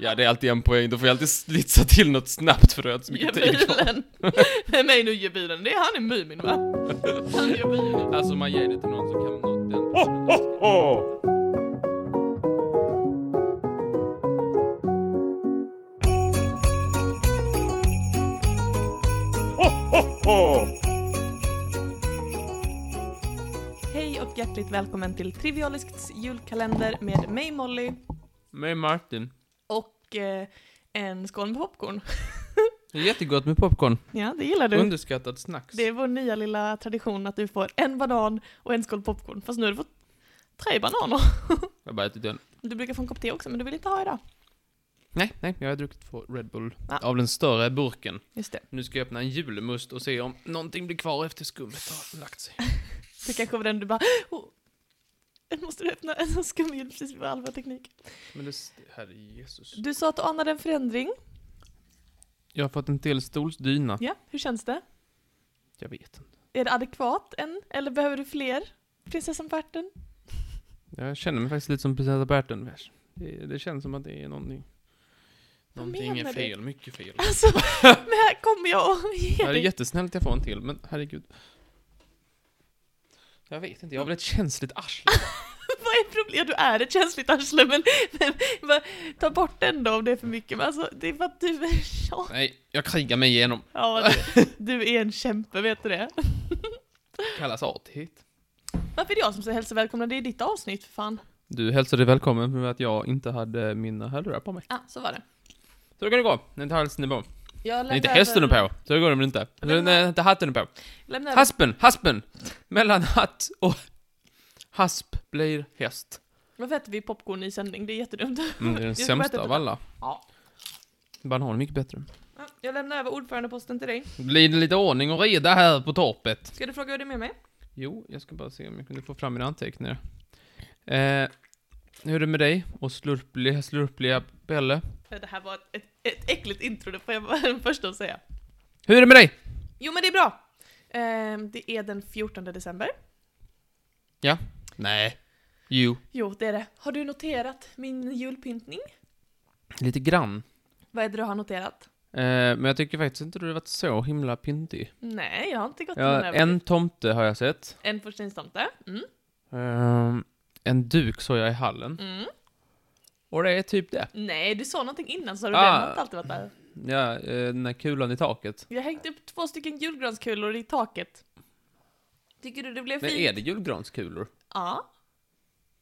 Ja, det är alltid en poäng. Då får jag alltid slitsa till något snabbt för att jag har så mycket tid kvar. Vem är nu Gebilen? Det är han i Mumin va? Han är Gebilen. Alltså man ger det till någon som kan något den. Hej och hjärtligt välkommen till Trivialisks julkalender med mig Molly Med Martin. Och eh, en skål med popcorn. Det är jättegott med popcorn. Ja, det gillar du. Underskattat snacks. Det är vår nya lilla tradition att du får en banan och en skål popcorn. Fast nu har du fått tre bananer. Jag har bara ätit en. Du brukar få en kopp te också, men du vill inte ha idag. Nej, nej, jag har druckit två Red Bull. Ja. Av den större burken. Just det. Nu ska jag öppna en julmust och se om någonting blir kvar efter skummet har lagt sig. Det kanske var den du bara oh, jag måste öppna en sån skumjul precis vid allvar teknik. Men det, herre Jesus. Du sa att du anade en förändring. Jag har fått en till stolsdyna. Ja, hur känns det? Jag vet inte. Är det adekvat än? Eller behöver du fler? Prinsessan på ärten? Jag känner mig faktiskt lite som prinsessa Berten. Det, det känns som att det är någonting. Någonting är menar du? fel, mycket fel. Alltså, men här kommer jag och Det ger är dig. jättesnällt att jag får en till, men herregud. Jag vet inte, jag har väl ett känsligt arsle. Vad är problemet? Ja, du är ett känsligt arsle, men, men, men ta bort den då om det är för mycket. Men alltså, det är för att du är... Ja, Nej, jag krigar mig igenom. ja du, du är en kämpe, vet du det? Kallas artighet. Varför är det jag som säger hälsa välkomna? Det är ditt avsnitt, för fan. Du hälsade välkommen med att jag inte hade mina hörlurar på mig. Ja, ah, så var det. Så då kan det gå. Halsen på. Jag inte hästen är på. Så går det väl inte. Det är inte hatten är på. lämnar över- Haspen, haspen! Mellan hatt och hasp blir häst. Varför äter vi popcorn i sändning? Det är jättedumt. Mm, det är den sämsta av alla. Ja. Banan är mycket bättre. Ja, Jag lämnar över ordförandeposten till dig. Blir det lite ordning och reda här på torpet? Ska du fråga hur det är med mig? Jo, jag ska bara se om jag kunde få fram mina anteckningar. Eh, hur är det med dig? Och slurpliga, slurpliga Belle? Det här var ett, ett, äckligt intro, det får jag vara den första att säga. Hur är det med dig? Jo men det är bra! Ehm, det är den 14 december. Nej. Jo. Jo, det är det. Har du noterat min julpyntning? Lite grann. Vad är det du har noterat? Eh, men jag tycker faktiskt inte du har varit så himla pyntig. Nej, jag har inte gått Ja, någon en tomte har jag sett. En porslinstomte. Mm. Eh, en duk såg jag i hallen. Mm. Och det är typ det. Nej, du sa någonting innan så har du Ah. alltid varit där. Ja, eh, den där kulan i taket. Jag hängt upp två stycken julgranskulor i taket. Tycker du det blev Men fint? är det julgranskulor? Ja.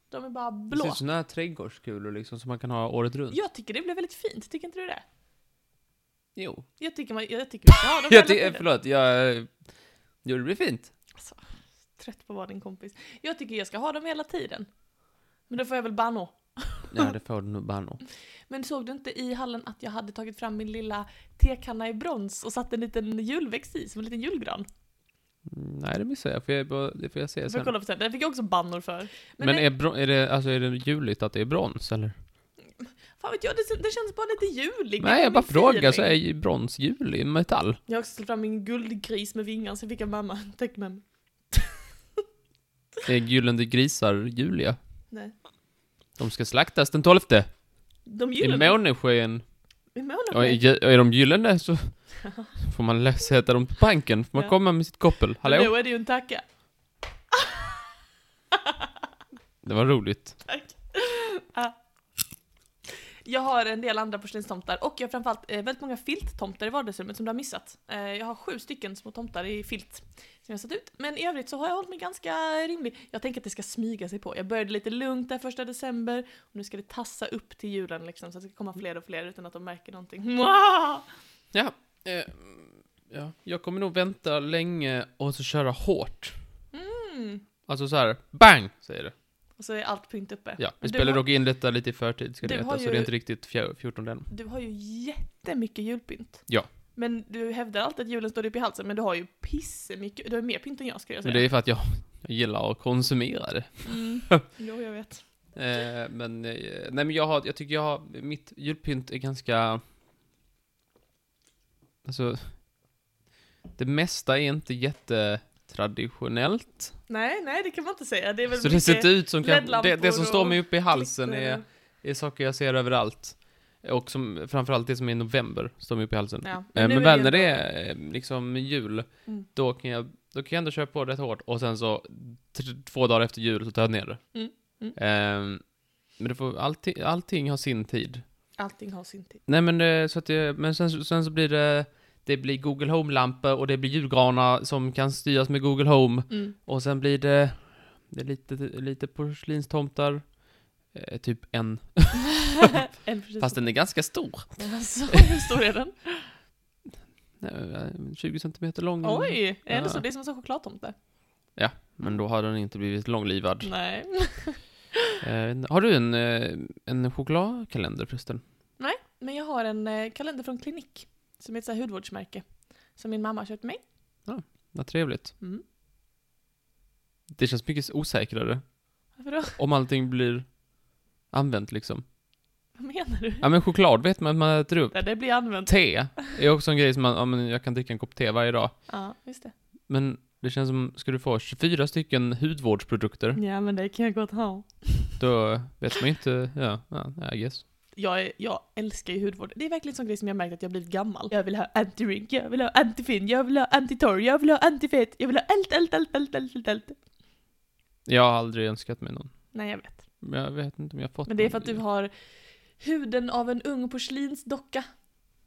De är bara Det blå. ser ut som trädgårdskulor liksom som man kan ha året runt. Jag tycker det blev väldigt fint, tycker inte du det? Jo. Jag tycker, man, jag tycker ha dem Jag ty- tiden. förlåt, jag... Jo, det blir fint. Alltså, trött på att vara din kompis. Jag tycker jag ska ha dem hela tiden. Men då får jag väl banno. Ja, det får du nog bara nog. Men såg du inte i hallen att jag hade tagit fram min lilla tekanna i brons och satt en liten julväxt i, som en liten julgran? Mm, Nej, det missar jag, för jag bara, det får jag se Jag får sen. kolla på sen. Den fick jag också bannor för. Men, Men, är, är, det, alltså, är det juligt att det är brons, eller? fan vet jag, det, det känns bara lite juligt. Nej, Det jag bara frågar, så är brons jul i metall? Jag har också ställt fram min guldgris med vingar, så fick jag mamma mig. Det är gyllene grisar, Julia. Nej. De ska slaktas den 12. De I gyllene. månesken. I Och är, de gyllene så får man sätta dem på banken. Får man Ja. komma med sitt koppel. Men Hallå? Då är det ju en tacka. Det var roligt. Tack. Ah. Jag har en del andra porslinstomtar och jag har framförallt eh, väldigt många filttomtar i vardagsrummet som du har missat. Eh, jag har sju stycken små tomtar i filt som jag satt ut. Men i övrigt så har jag hållit mig ganska rimlig. Jag tänker att det ska smyga sig på. Jag började lite lugnt där första december och nu ska det tassa upp till julen liksom så att det ska komma fler och fler utan att de märker någonting. Mwah! Ja, eh, ja, jag kommer nog vänta länge och så köra hårt. Mm. Alltså så här, bang, säger det. Och så är allt pynt uppe. Ja, vi spelar har- dock in detta lite i förtid, ska ni Du veta, så det är inte riktigt fjär- 14 än. Du har ju jättemycket julpynt. Ja. Men du hävdar alltid att julen står upp i halsen, men du har ju pissemycket, du har mer pynt än jag skulle jag säga. Men det är för att jag, jag gillar att konsumera det. Mm. Jo, jag vet. Eh, men, eh, nej men jag har, jag tycker jag har, mitt julpynt är ganska... Alltså, det mesta är inte jättetraditionellt. Nej, nej, det kan man inte säga. Det är väl Så det mycket ser ut som kan, det, det som står mig uppe i halsen är, är saker jag ser överallt. Och som, framförallt det som är i november, står mig upp i halsen. Ja. Eh, Men är väl när det är eh, liksom jul, Mm. då kan jag, då kan jag ändå köra på rätt hårt och sen så två dagar efter jul så tar jag ner det. Mm, mm. Ehm, men det får, allting, allting har sin tid. Allting har sin tid. Nej men det, så att det, men sen, sen så blir det, det blir Google Home-lampor och det blir julgranar som kan styras med Google Home. Mm. Och sen blir det, det är lite, lite porslinstomtar. Eh, typ en. en precis. Fast den är ganska stor. Alltså, hur stor är den? Eh, 20 centimeter lång. Oj, är det Ja. så? Det är som en chokladtomte. Men då har den inte blivit långlivad. Nej. Eh, har du en, eh, en chokladkalender förresten? Men jag har en eh, kalender från Klinik. Som är ett så här hudvårdsmärke. Som min mamma har köpt mig. Vad trevligt. Mm. Det känns mycket osäkrare. Varför då? Om allting blir använt liksom. Vad menar du? Ja men choklad vet man att man äter upp. Ja, det blir använt. Te är också en grej som man, ja men jag kan dricka en kopp te varje dag. Ja, just det. Men det känns som, ska du få 24 stycken hudvårdsprodukter, Ja, men det kan jag gott ha. då vet man inte, ja, ja, I guess. Jag, är, jag älskar ju hudvård. Det är verkligen en sån grej som jag märkt att jag blivit gammal. Jag vill ha anti-rink, jag vill ha anti-fin, jag vill ha anti-torr, jag vill ha anti-fet, jag vill ha allt, allt, allt, allt, allt, allt, allt. Jag har aldrig önskat mig någon. Nej, jag vet. Men jag vet inte om jag fått Men det är för att du har huden av en ung porslinsdocka.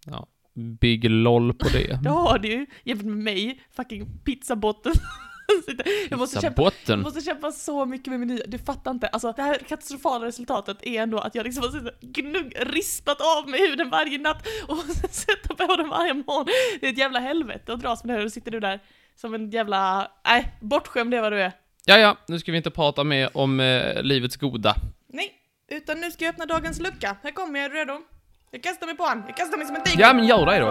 Ja, big LOL på det. Det har du ju, jämfört med mig, fucking pizzabotten. jag måste kämpa, jag måste kämpa så mycket med menyer, du fattar inte. Alltså det här katastrofala resultatet är ändå att jag liksom har gnugg, ristat av mig huden varje natt och sätta på den varje morgon. Det är ett jävla helvete att dras med det här och sitter du där som en jävla, nej, bortskämd är vad du är. Ja, ja, nu ska vi inte prata mer om eh, livets goda. Nej, utan nu ska jag öppna dagens lucka. Här kommer jag, är du redo? Jag kastar mig på han, jag kastar mig som en tiger. Ja, men gör det då.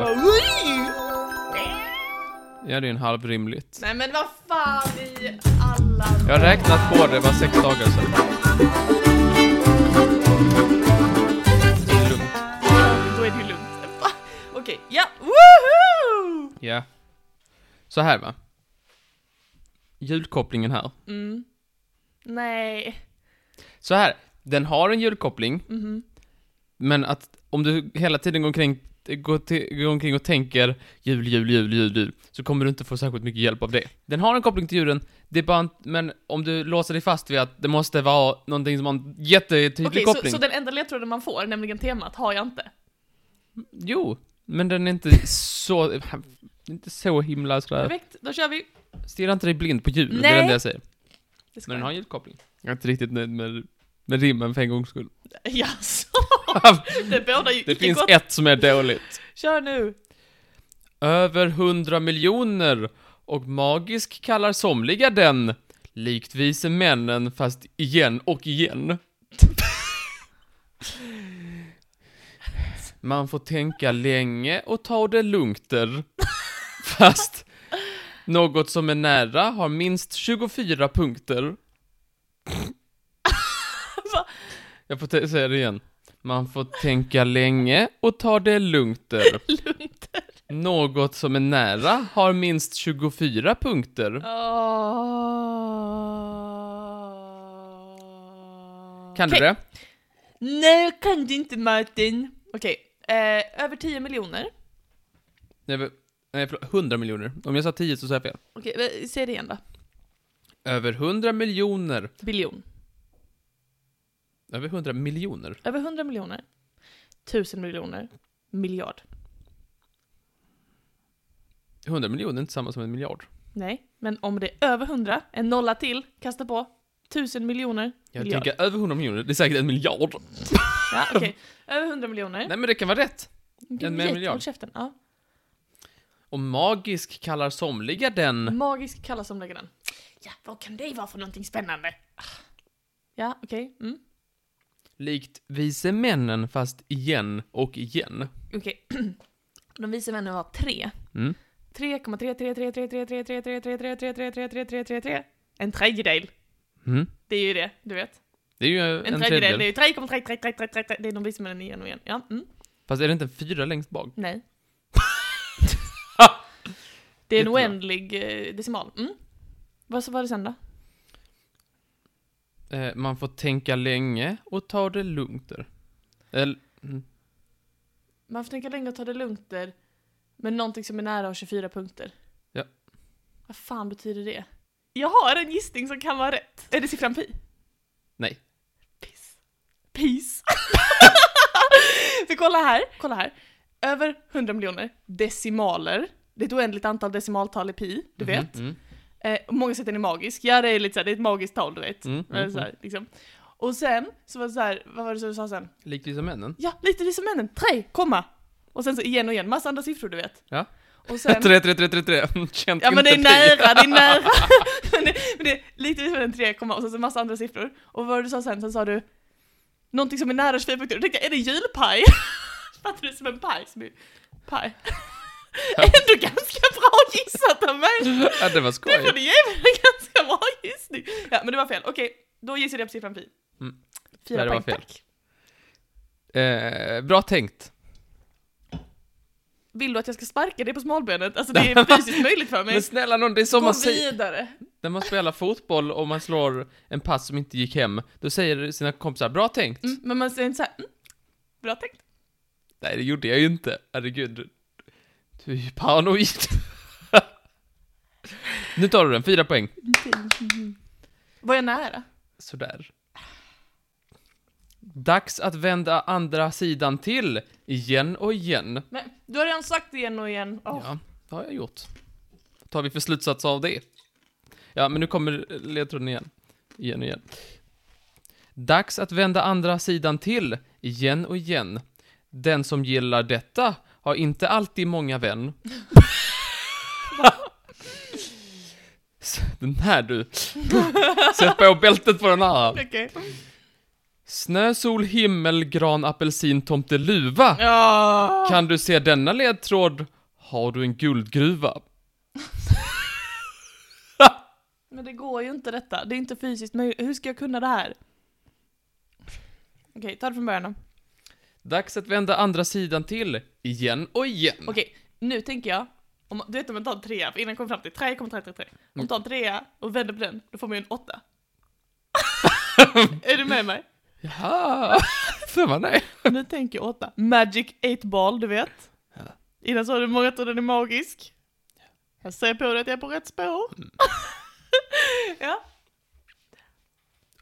Ja, det är en halv rimligt. Nej men vad fan i alla... Jag har räknat på det, det var sex dagar sedan. Det är lugnt. Då är det lugnt. Okej, ja, woohoo! Ja. Så här va. Julkopplingen här. Mm. Nej. Så här, den har en julkoppling, Mhm. men att om du hela tiden går omkring, går, till, går omkring och tänker jul, jul, jul, jul, jul, så kommer du inte få särskilt mycket hjälp av det. Den har en koppling till julen, det är bara en, men om du låser dig fast vid att det måste vara någonting som har en jättetydlig Okej, så, koppling. så den enda ledtråden man får, nämligen temat, har jag inte? Jo, men den är inte så, inte så himla sådär, Perfekt, då kör vi. Stirra inte dig blind på jul, det är Nej. det enda jag säger. Det ska Men den har jag. en julkoppling. Jag är inte riktigt nöjd med, med rimmen för en gångs skull. Jaså? det bådar ju Det icke finns gott. ett som är dåligt. Kör nu. Över hundra miljoner och magisk kallar somliga den likt vise männen fast igen och igen. Man får tänka länge och ta det lugnt där. Fast något som är nära har minst 24 punkter. Jag får säga det igen. Man får tänka länge och ta det lugnt. Lugnt. Något som är nära har minst 24 punkter. Kan du Okej. det? Nej, jag kan det inte Martin. Okej, eh, över 10 miljoner. Nej, nej, förlåt, 100 miljoner. Om jag sa 10 så sa jag fel. Okej, eh, säg det igen då. Över 100 miljoner. Biljon. Över 100 miljoner. Över 100 miljoner. 1000 miljoner. Miljard. 100 miljoner är inte samma som en miljard. Nej, men om det är över 100, en nolla till, kasta på. 1000 miljoner. Jag miljard. tänker över 100 miljoner, det är säkert en miljard. Ja, okej. Över 100 miljoner. Nej men det kan vara rätt. En med jätte- miljard. Håll käften. Ja. Och magisk kallar somliga den. Magisk kallas som lägger den. Ja, vad kan det vara för någonting spännande? Ah. Ja, okej. Mm. Likt vise männen fast igen och igen. Okej. De vise männen var tre. Mm. 3,3333333333333333333. En tredjedel. Mm. Det är ju det, du vet. Det är ju En, en, tredjedel, det är ju 3,33333. Det är de vise männen igen och igen. Ja, mm. Fast är det inte en fyra längst bak? Nej. Det är en Jättebra. oändlig eh, decimal. Mm. Vad så var det sen då? Eh, man får tänka länge och ta det lugnt där. Eller, mm. Man får tänka länge och ta det lugnt där. Men någonting som är nära och 24 punkter. Ja. Vad fan betyder det? Jag har en gissning som kan vara rätt. Är det siffran pi? Nej. Piss. Piss. För kolla här, kolla här. Över 100 miljoner decimaler. Det är ett oändligt antal decimaltal i pi, du Mhm, vet. Mm. Eh, många säger att den är magisk. Ja, det är lite såhär, det är ett magiskt tal, du vet. Mm, Eller mm, så här, liksom. Och sen, så var det så här, vad var det som du sa sen? Likt vissa männen. Ja, det som männen. Tre, komma. Och sen så igen och igen, massa andra siffror du vet. Ja. Och sen... Tre, tre, tre, tre, tre. Känt Ja men det är nära, det är nära! men, det, men det är lite som en 3, komma och sen så massa andra siffror. Och vad var det du sa sen? Sen sa du någonting som är nära 24 punkter. Då tänkte jag, är det julpaj? Fattar du? Som en paj som är paj. Ändå ganska bra gissat av mig! Ja, det var Det skoj. får ni ge mig en ganska bra gissning. Ja men det var fel, okej. Då gissade jag på siffran pi. Mm. Fyra Nej, det poäng, fel. tack. Eh, bra tänkt. Vill du att jag ska sparka dig på smalbenet? Alltså det är fysiskt möjligt för mig. Men snälla någon, det är som Gå man vidare. när man spelar fotboll och man slår en pass som inte gick hem, då säger sina kompisar 'bra tänkt' Mm, men man säger inte såhär, mm, bra tänkt. Nej, det gjorde jag ju inte. Herregud. Du, är ju paranoid. nu tar du den, fyra poäng. Var jag nära? Sådär. Dags att vända andra sidan till, igen och igen. Men du har redan sagt det igen och igen. Åh. Ja, det har jag gjort. Vad tar vi för slutsats av det? Ja, men nu kommer ledtråden igen. Igen och igen. Dags att vända andra sidan till, igen och igen. Den som gillar detta har inte alltid många vän. Den här du. Sätt på bältet på den här. Okej. Snö, sol, himmel, gran, apelsin, tomteluva. Ja. Kan du se denna ledtråd har du en guldgruva. Men det går ju inte detta. Det är inte fysiskt möjligt. Hur ska jag kunna det här? Okej, ta det från början då. Dags att vända andra sidan till, igen och igen. Okej, nu tänker jag. Om, du vet om man tar en trea, för innan jag kom fram till 3,333. Om man tar en trea och vänder på den, då får man ju en åtta. är du med mig? Jaha, för man det. Nu tänker jag åtta. Magic 8 ball, du vet. Ja. Innan sa du många tror den är magisk. Jag ser på dig att jag är på rätt spår. Mm. ja.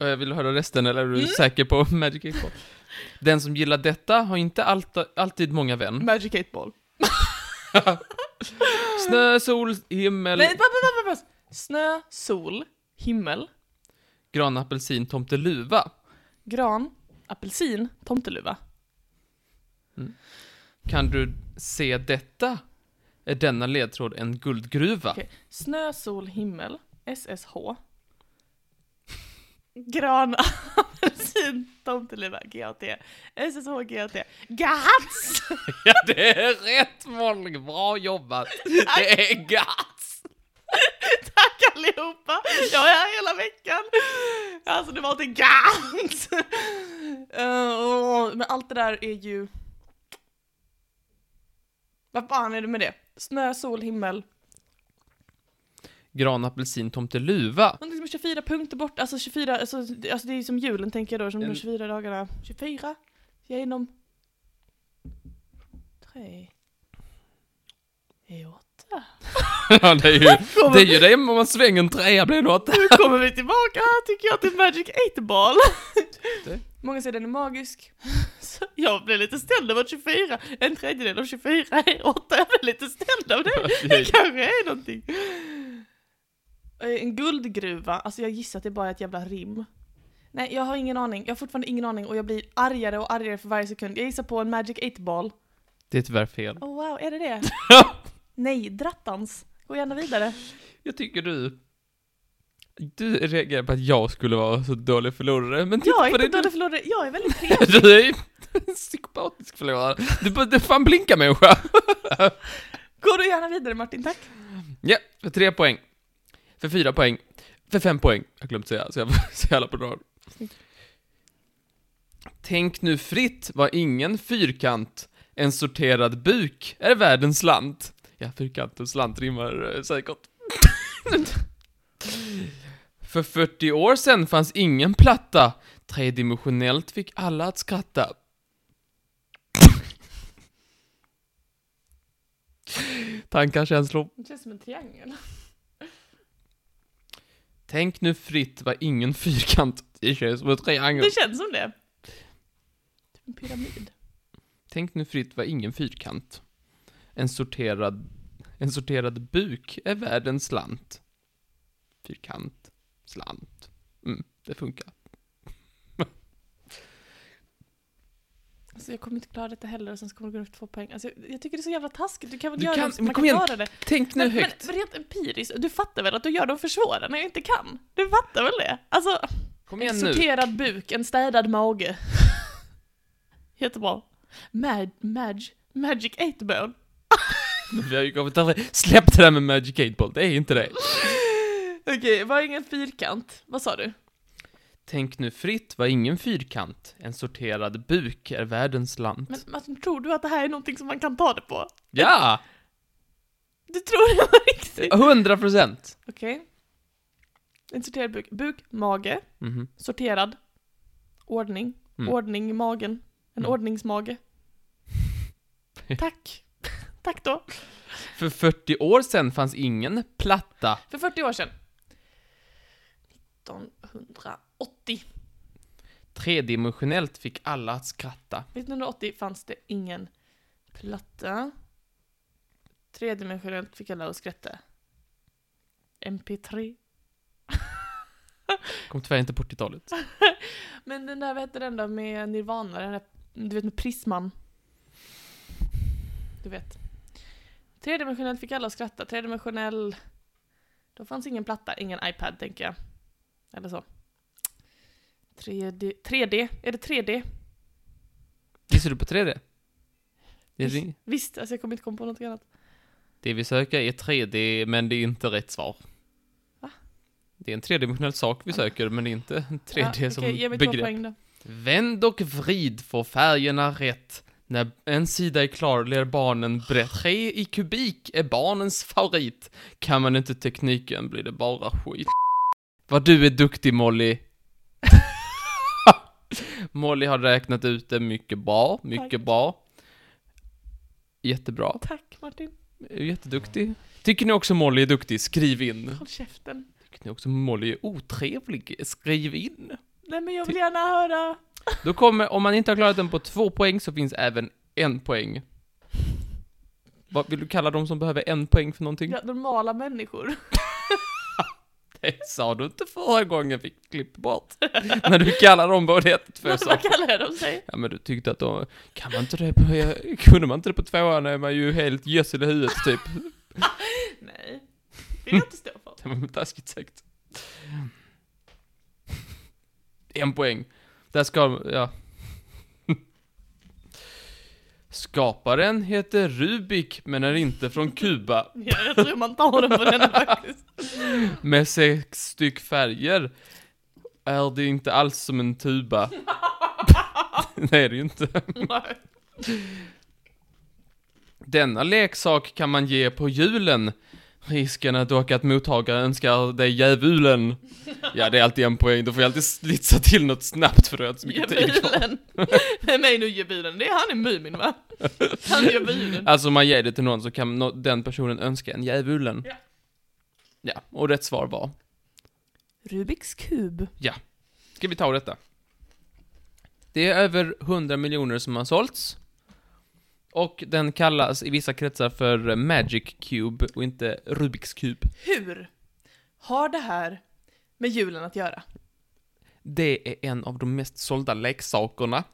Och jag vill höra resten, eller är du säker på Magic 8 Ball? Den som gillar detta har inte allt, alltid många vän. Magic 8 ball. Snö, sol, himmel, Nej, pass, pass, pass, pass. Snö, sol, himmel, gran, apelsin, tomteluva. gran, apelsin, tomteluva. Kan du se detta? Är denna ledtråd en guldgruva? Okej. Snö, sol, himmel, SSH. Gran, apelsin, tomteluva, GAT. SSH, GAT. GATS! Ja, det är rätt Molly, bra jobbat! Det är GATS! Tack allihopa! Jag är här hela veckan. Alltså det var till GATS! Uh, men allt det där är ju... Vad fan är det med det? Snö, sol, himmel. Gran, apelsin, tomteluva. Någonting som är 24 punkter bort, alltså 24, alltså, det- alltså det är ju som julen tänker jag då, som de En- 24 dagarna. 24 genom... 3... är 8. Ja, det är ju det, är ju det om man svänger en trea blir det något. Nu kommer vi tillbaka tycker jag till Magic 8 Ball. Det. Många säger den är magisk. Så jag blev lite ställd över att 24, en tredjedel av 24 är 8. Jag blev lite ställd av det. Det kanske är någonting. Eh, En guldgruva, alltså jag gissar att det bara är ett jävla rim. Nej, jag har ingen aning. Jag har fortfarande ingen aning och jag blir argare och argare för varje sekund. Jag gissar på en Magic 8 Ball. Det är tyvärr fel. Oh wow, är det det? Nej, drattans. Gå gärna vidare. Jag tycker du... Du reagerar på att jag skulle vara så dålig förlorare, men Jag är inte dålig förlorare, jag är väldigt trevlig. Du, är en psykopatisk förlorare. Du borde fan blinka människa. Gå du gärna vidare Martin, tack. Ja, för tre poäng. För fyra poäng. För fem poäng. Jag glömt säga, så jag så jävla på rad. Tänk nu fritt var ingen fyrkant. En sorterad buk är världens slant. Ja, fyrkant och slant rimmar eh, säkert. För 40 år sedan fanns ingen platta. Tredimensionellt fick alla att skratta. Tankar, känslor. Det känns som en triangel. Tänk nu fritt vad ingen fyrkant. Det känns som en triangel. Det känns som det. Typ en pyramid. Tänk nu fritt vad ingen fyrkant. En sorterad, en sorterad buk är värd en slant. Fyrkant, slant. Mm, det funkar. Alltså jag kommer inte klara detta heller och sen så kommer det gå upp två poäng. Alltså jag, jag tycker det är så jävla taskigt. Du kan väl Du göra kan- dem så men man kan igen. klara det. Tänk nu Men, men, högt. men rent empiriskt, du fattar väl att du gör dem för svåra när jag inte kan? Du fattar väl det? Alltså, Kom en igen nu. sorterad buk, en städad mage. Jättebra. Mag, mag, magic 8 ball. Vi har ju kommit över. Släpp det där med Magic 8 Ball, det är inte det. Okej, var ingen fyrkant. Vad sa du? Tänk nu fritt vad ingen fyrkant. En sorterad buk är värd en slant. Men Martin, tror du att det här är någonting som man kan ta det på? Ja! Du tror det på riktigt? 100 procent. Okej. En sorterad buk. Buk, mage, Mhm. sorterad, ordning, Mm. ordning i magen. En Mm. ordningsmage. Tack. Tack då. För 40 år sedan fanns ingen platta. För 40 år sedan. 1980. Tredimensionellt fick alla att skratta. 1980 fanns det ingen platta. Tredimensionellt fick alla att skratta. MP3. Kom tyvärr inte på 40-talet. Men den där, vad hette den då med Nirvana? Den där, du vet med Prisman. Du vet. Tredimensionellt fick alla att skratta. Tredimensionell... Då fanns ingen platta, ingen iPad tänker jag. Eller så. 3D. 3D? Är det 3D? Gissar du på 3D? Det, är, Visst, visst alltså jag kommer inte komma på något annat. det vi söker är 3D, men det är inte rätt svar. Va? Det är en tredimensionell sak vi söker, men det är inte en 3D ja, som okej, ge mig begrepp. poäng då. Vänd och vrid får färgerna rätt. När en sida är klar ler barnen brett. Tre i kubik är barnens favorit. Kan man inte tekniken blir det bara skit. Vad du är duktig Molly. Molly har räknat ut det mycket bra, mycket Tack. bra. Jättebra. Tack Martin. Jätteduktig. Tycker ni också Molly är duktig? Skriv in. Håll käften. Tycker ni också Molly är otrevlig? Skriv in. Nej men jag vill gärna höra. Då kommer, om man inte har klarat den på två poäng så finns även en poäng. Vad vill du kalla de som behöver en poäng för någonting? Ja, normala människor. Sa du inte förra gången vi klippte bort. När du kallade dem både ett och två Vad saker. kallar jag dem sig? Ja men du tyckte att de, kan man inte det på, kunde man inte det på tvåan är man ju helt gödsel i huvudet typ. Nej. Det vill jag inte stå för. Det var taskigt sagt. En poäng. Där ska, ja. Skaparen heter Rubik, men är inte från Kuba. Ja, jag tror man tar den på den faktiskt. Med sex styck färger är det inte alls som en tuba. Nej, det är det ju inte. Nej. Denna leksak kan man ge på julen. Risken är dock att mottagaren önskar dig djävulen. Ja, det är alltid en poäng. Då får jag alltid slitsa till något snabbt för det har inte så mycket tid kvar. Djävulen. Vem är nu djävulen? Det är han i Mumin va? Han är djävulen. Alltså om man ger det till någon så kan nå- den personen önska en djävulen. Ja. Ja, och rätt svar var. Rubiks kub. Ska vi ta detta? Det är över 100 miljoner som har sålts. Och den kallas i vissa kretsar för Magic Cube och inte Rubiks kub. Hur har det här med julen att göra? Det är en av de mest sålda leksakerna.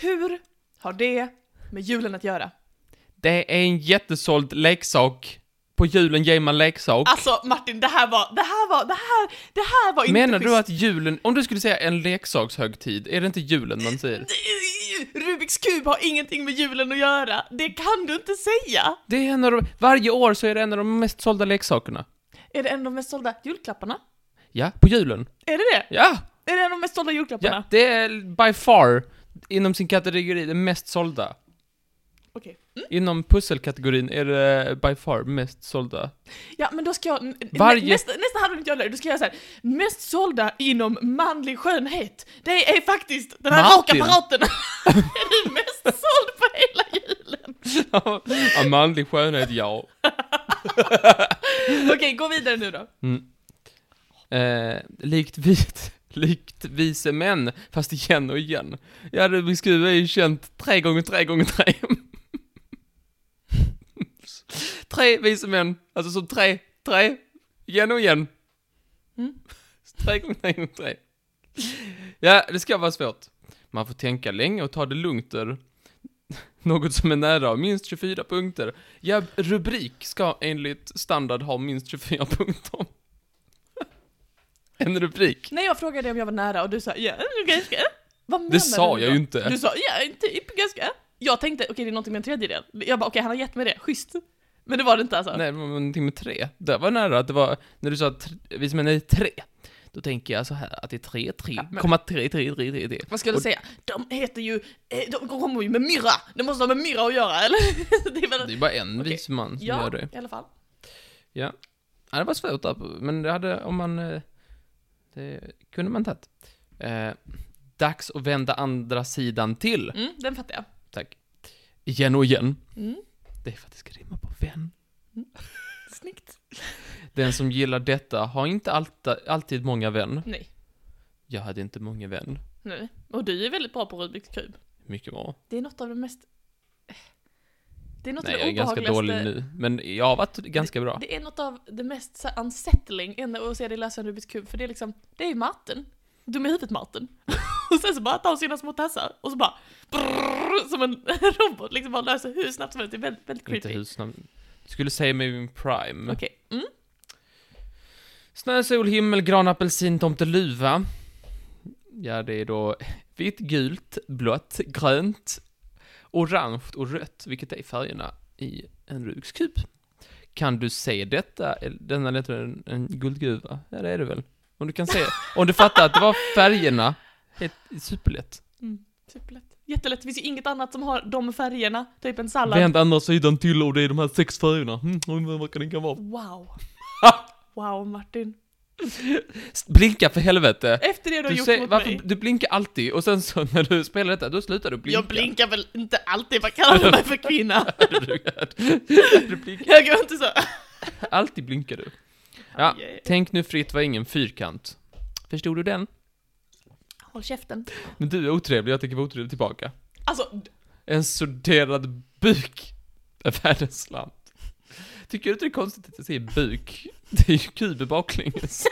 Hur har det med julen att göra? Det är en jättesåld leksak. På julen ger man leksak. Alltså Martin, det här var, det här var, det här, det här var inte Menar du schysst. att julen, om du skulle säga en leksakshögtid, är det inte julen man säger? Rubiks kub har ingenting med julen att göra. Det kan du inte säga. Det är en av de, varje år så är det en av de mest sålda leksakerna. Är det en av de mest sålda julklapparna? Ja, på julen. Är det det? Ja! Är det en av de mest sålda julklapparna? Ja, det är by far, inom sin kategori, det mest sålda. Okej. Inom pusselkategorin är det by far mest sålda. Ja, men då ska jag... Varje- nä- Nästa, inte jag lärt, då ska jag säga mest sålda inom manlig skönhet. Det är faktiskt den här Martin. rakapparaten. är du mest såld på hela julen? ja, manlig skönhet, ja. Okej, gå vidare nu då. Mm. Eh, likt, vit, likt vise män, fast igen och igen. Ja, Rubiks kub är ju känt tre gånger tre gånger tre. Tre vise män, alltså som tre, tre, igen och igen. Mm. Tre gånger tre gånger tre. Ja, det ska vara svårt. Man får tänka länge och ta det lugnt där. Något som är nära minst 24 punkter. Ja, rubrik ska enligt standard ha minst 24 punkter. En rubrik. När jag frågade dig om jag var nära och du sa ja, ganska. Vad menar Det sa du jag då? ju inte. Du sa ja, typ ganska. Jag tänkte okej det är någonting med en tredjedel. Jag bara okej han har gett mig det, schysst. Men det var det inte alltså. Nej, det var någonting med tre. Det var nära att det var, när du sa att vi som är tre, då tänker jag så här att det är tre, tre, Ja, men- komma tre, tre, tre, tre, tre. Vad ska du säga? De heter ju, eh, de kommer ju med myrra. Det måste ha med myrra att göra eller? det är väl... Det är bara en Okej. vis man som ja, gör det. i alla fall. Ja. ja, det var svårt där, men det hade, om man, eh, det kunde man tagit. Eh, dags att vända andra sidan till. Mm, den fattar jag. Tack. Igen och igen. Mm, Det är för att det ska rimma på vän. snyggt. Den som gillar detta har inte alltid, alltid många vän. Nej, Jag hade inte många vän. nej. Och du är väldigt bra på Rubiks kub. Mycket bra. Det är något av det mest... Det är något Nej, av jag det är ganska dålig nu. Men jag har varit ganska bra. Det är något av det mest så unsettling att se dig lösa en Rubiks kub, för det är liksom, det är ju matten. Dum i huvudet matten. och sen så bara tar hon sina små tassar och så bara brrrr, som en robot liksom bara löser hur snabbt som helst. Det är väldigt, väldigt Inte creepy. husnamn. Skulle säga mig min prime. Okej. Mm. Snö, sol, himmel, gran, apelsin, tomteluva. Ja, det är då vitt, gult, blått, grönt, orange och rött, vilket är färgerna i en Rubiks kub. Kan du se detta? Denna letar en, en guldgruva? Ja, det är det väl. Om du kan se, om du fattar att det var färgerna, superlätt. Superlätt. Jättelätt, det finns ju inget annat som har de färgerna, typ en sallad. Vänd andra sidan till och det är de här sex färgerna. Mm, vad kan det kan vara? Wow. wow Martin. Blinka för helvete! Efter det du har Du, gjort ser, mot varför, mig. du blinkar alltid och sen så när du spelar detta, då slutar du blinka. Jag blinkar väl inte alltid, vad kallar du mig för kvinna? du blinkar. jag går inte så. Alltid blinkar du. Ja, Yeah. tänk nu fritt var ingen fyrkant. Förstod du den? Håll käften. Men du är otrevlig, jag tänker vara otrevlig tillbaka. Alltså, En sorterad buk är världens slant. Tycker du inte det är konstigt att jag säger buk? Det är ju kuber baklänges.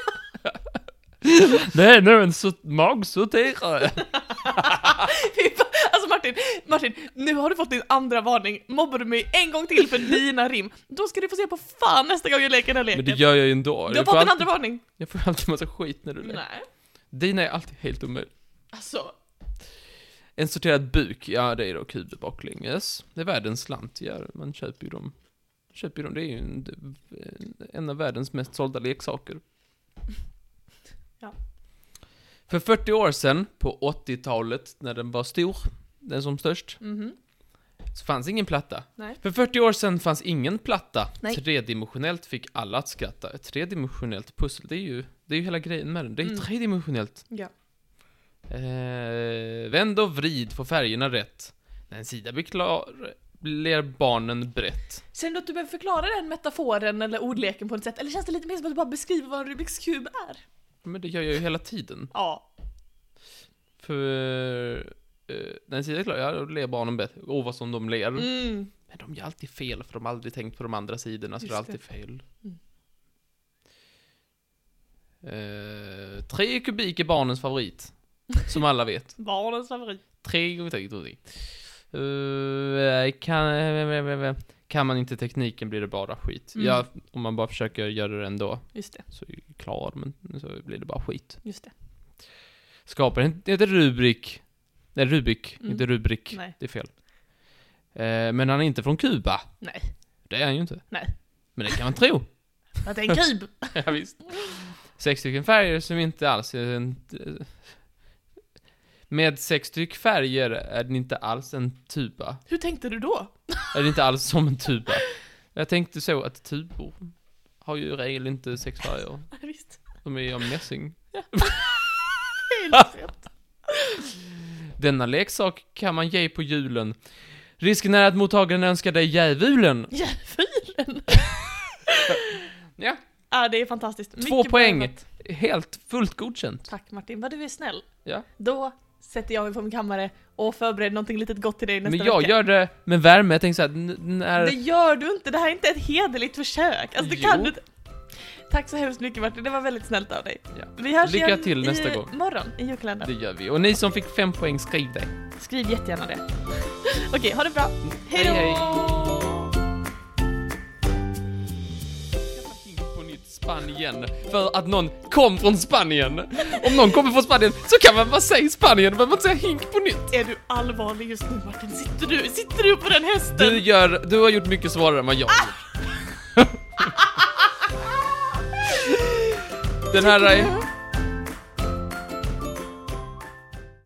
Det är nu en so- magsorterare. fy fan. alltså Martin, Martin, nu har du fått din andra varning. Mobbar du mig en gång till för dina rim, då ska du få se på fan nästa gång jag leker den här leken. Men det gör jag ju ändå. du har Jag får, fått en alltid, andra varning. jag får alltid massa skit när du leker. Nej. Dina är alltid helt omöjligt. Alltså, En sorterad buk, ja det är då kuber baklänges. Det är världens slant, ja, man köper ju dem. Köper ju dem, det är ju en, en av världens mest sålda leksaker. Ja. För 40 år sedan, på 80-talet, när den var stor, den som störst, mhm. så fanns ingen platta. Nej. För 40 år sedan fanns ingen platta. Nej. Tredimensionellt fick alla att skratta. Ett tredimensionellt pussel, det är ju, det är ju hela grejen med den. Det är ju Mm. tredimensionellt. Ja. Eh, vänd och vrid, få färgerna rätt. När en sida blir klar, blir barnen brett. Känner du att du behöver förklara den metaforen eller ordleken på ett sätt? Eller känns det lite mer som att du bara beskriver vad en Rubiks kub är? Men det gör jag ju hela tiden. Ja. För eh, när en sida är klar, ja, då ler barnen bättre. Åh, vad som de ler. Mm. Men de gör alltid fel, för de har aldrig tänkt på de andra sidorna, så det är Just alltid fel. Mm. Eh, tre kubik är barnens favorit. Som alla vet. Barnens favorit. Tre gånger tre, tre. Uh, kan, kan man inte tekniken blir det bara skit. Mm. Ja, om man bara försöker göra det ändå, Just det, så klarar men så blir det bara skit. just det. Skaparen heter Rubrik. Nej, Rubik, Mm. inte Rubrik. Nej. Det är fel. Eh, men han är inte från Kuba. Nej. Det är han ju inte. Nej. Men det kan man tro. Att det är en kub! ja, visst. Sex stycken färger som inte alls är en... Med sex stycken färger är den inte alls en tuba. Hur tänkte du då? Är det inte alls som en tuba. Jag tänkte så att tubor har ju i regel inte sex färger. Visst. De är av mässing. Helt rätt. Denna leksak kan man ge på julen. Risken är att mottagaren önskar dig djävulen. Djävulen! Ja, det är fantastiskt. Två Mycket poäng. Helt fullt godkänt. Tack Martin, vad du är snäll. Ja. Då sätter jag mig på min kammare och förbereder någonting litet gott till dig nästa Men jag vecka. gör det med värme, jag tänker såhär, när... Det gör du inte, det här är inte ett hederligt försök. Alltså det Jo. kan du inte. Tack så hemskt mycket Martin, det var väldigt snällt av dig. Ja. Vi hörs Lycka igen till nästa i gång. morgon i julkalendern. Det gör vi. Och ni som fick fem poäng, skriv det. Skriv jättegärna det. Okej, ha det bra. Hej då! Hej, Spanien för att någon kom från Spanien. Om någon kommer från Spanien så kan man bara säga Spanien, man behöver inte säga hink på nytt. Är du allvarlig just nu Martin? Sitter du, sitter du på den hästen? Du gör, du har gjort mycket svårare än vad jag gjort. Den här är